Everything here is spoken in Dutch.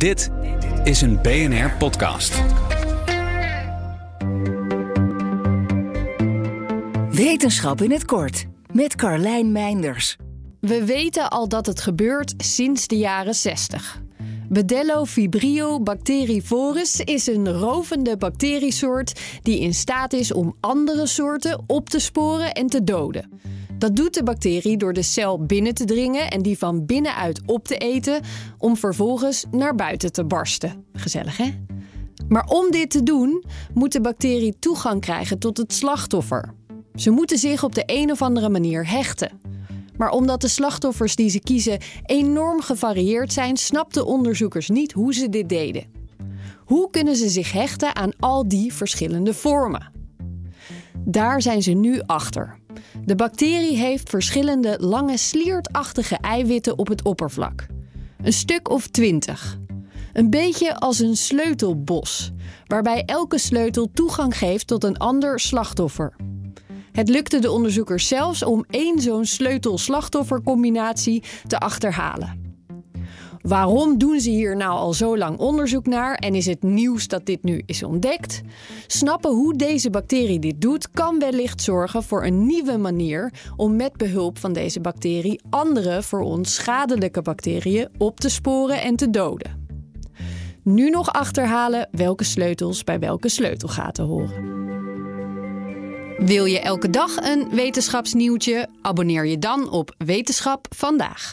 Dit is een BNR-podcast. Wetenschap in het kort met Carlijn Meinders. We weten al dat het gebeurt sinds de jaren 60. Bedello vibrio bacterivorus is een rovende bacteriesoort die in staat is om andere soorten op te sporen en te doden. Dat doet de bacterie door de cel binnen te dringen en die van binnenuit op te eten, om vervolgens naar buiten te barsten. Gezellig, hè? Maar om dit te doen, moet de bacterie toegang krijgen tot het slachtoffer. Ze moeten zich op de een of andere manier hechten. Maar omdat de slachtoffers die ze kiezen enorm gevarieerd zijn, snapten onderzoekers niet hoe ze dit deden. Hoe kunnen ze zich hechten aan al die verschillende vormen? Daar zijn ze nu achter. De bacterie heeft verschillende lange sliertachtige eiwitten op het oppervlak. Een stuk of twintig. Een beetje als een sleutelbos, waarbij elke sleutel toegang geeft tot een ander slachtoffer. Het lukte de onderzoekers zelfs om één zo'n sleutel-slachtoffercombinatie te achterhalen. Waarom doen ze hier nou al zo lang onderzoek naar en is het nieuws dat dit nu is ontdekt? Snappen hoe deze bacterie dit doet kan wellicht zorgen voor een nieuwe manier om met behulp van deze bacterie andere voor ons schadelijke bacteriën op te sporen en te doden. Nu nog achterhalen welke sleutels bij welke sleutelgaten horen. Wil je elke dag een wetenschapsnieuwtje? Abonneer je dan op Wetenschap vandaag.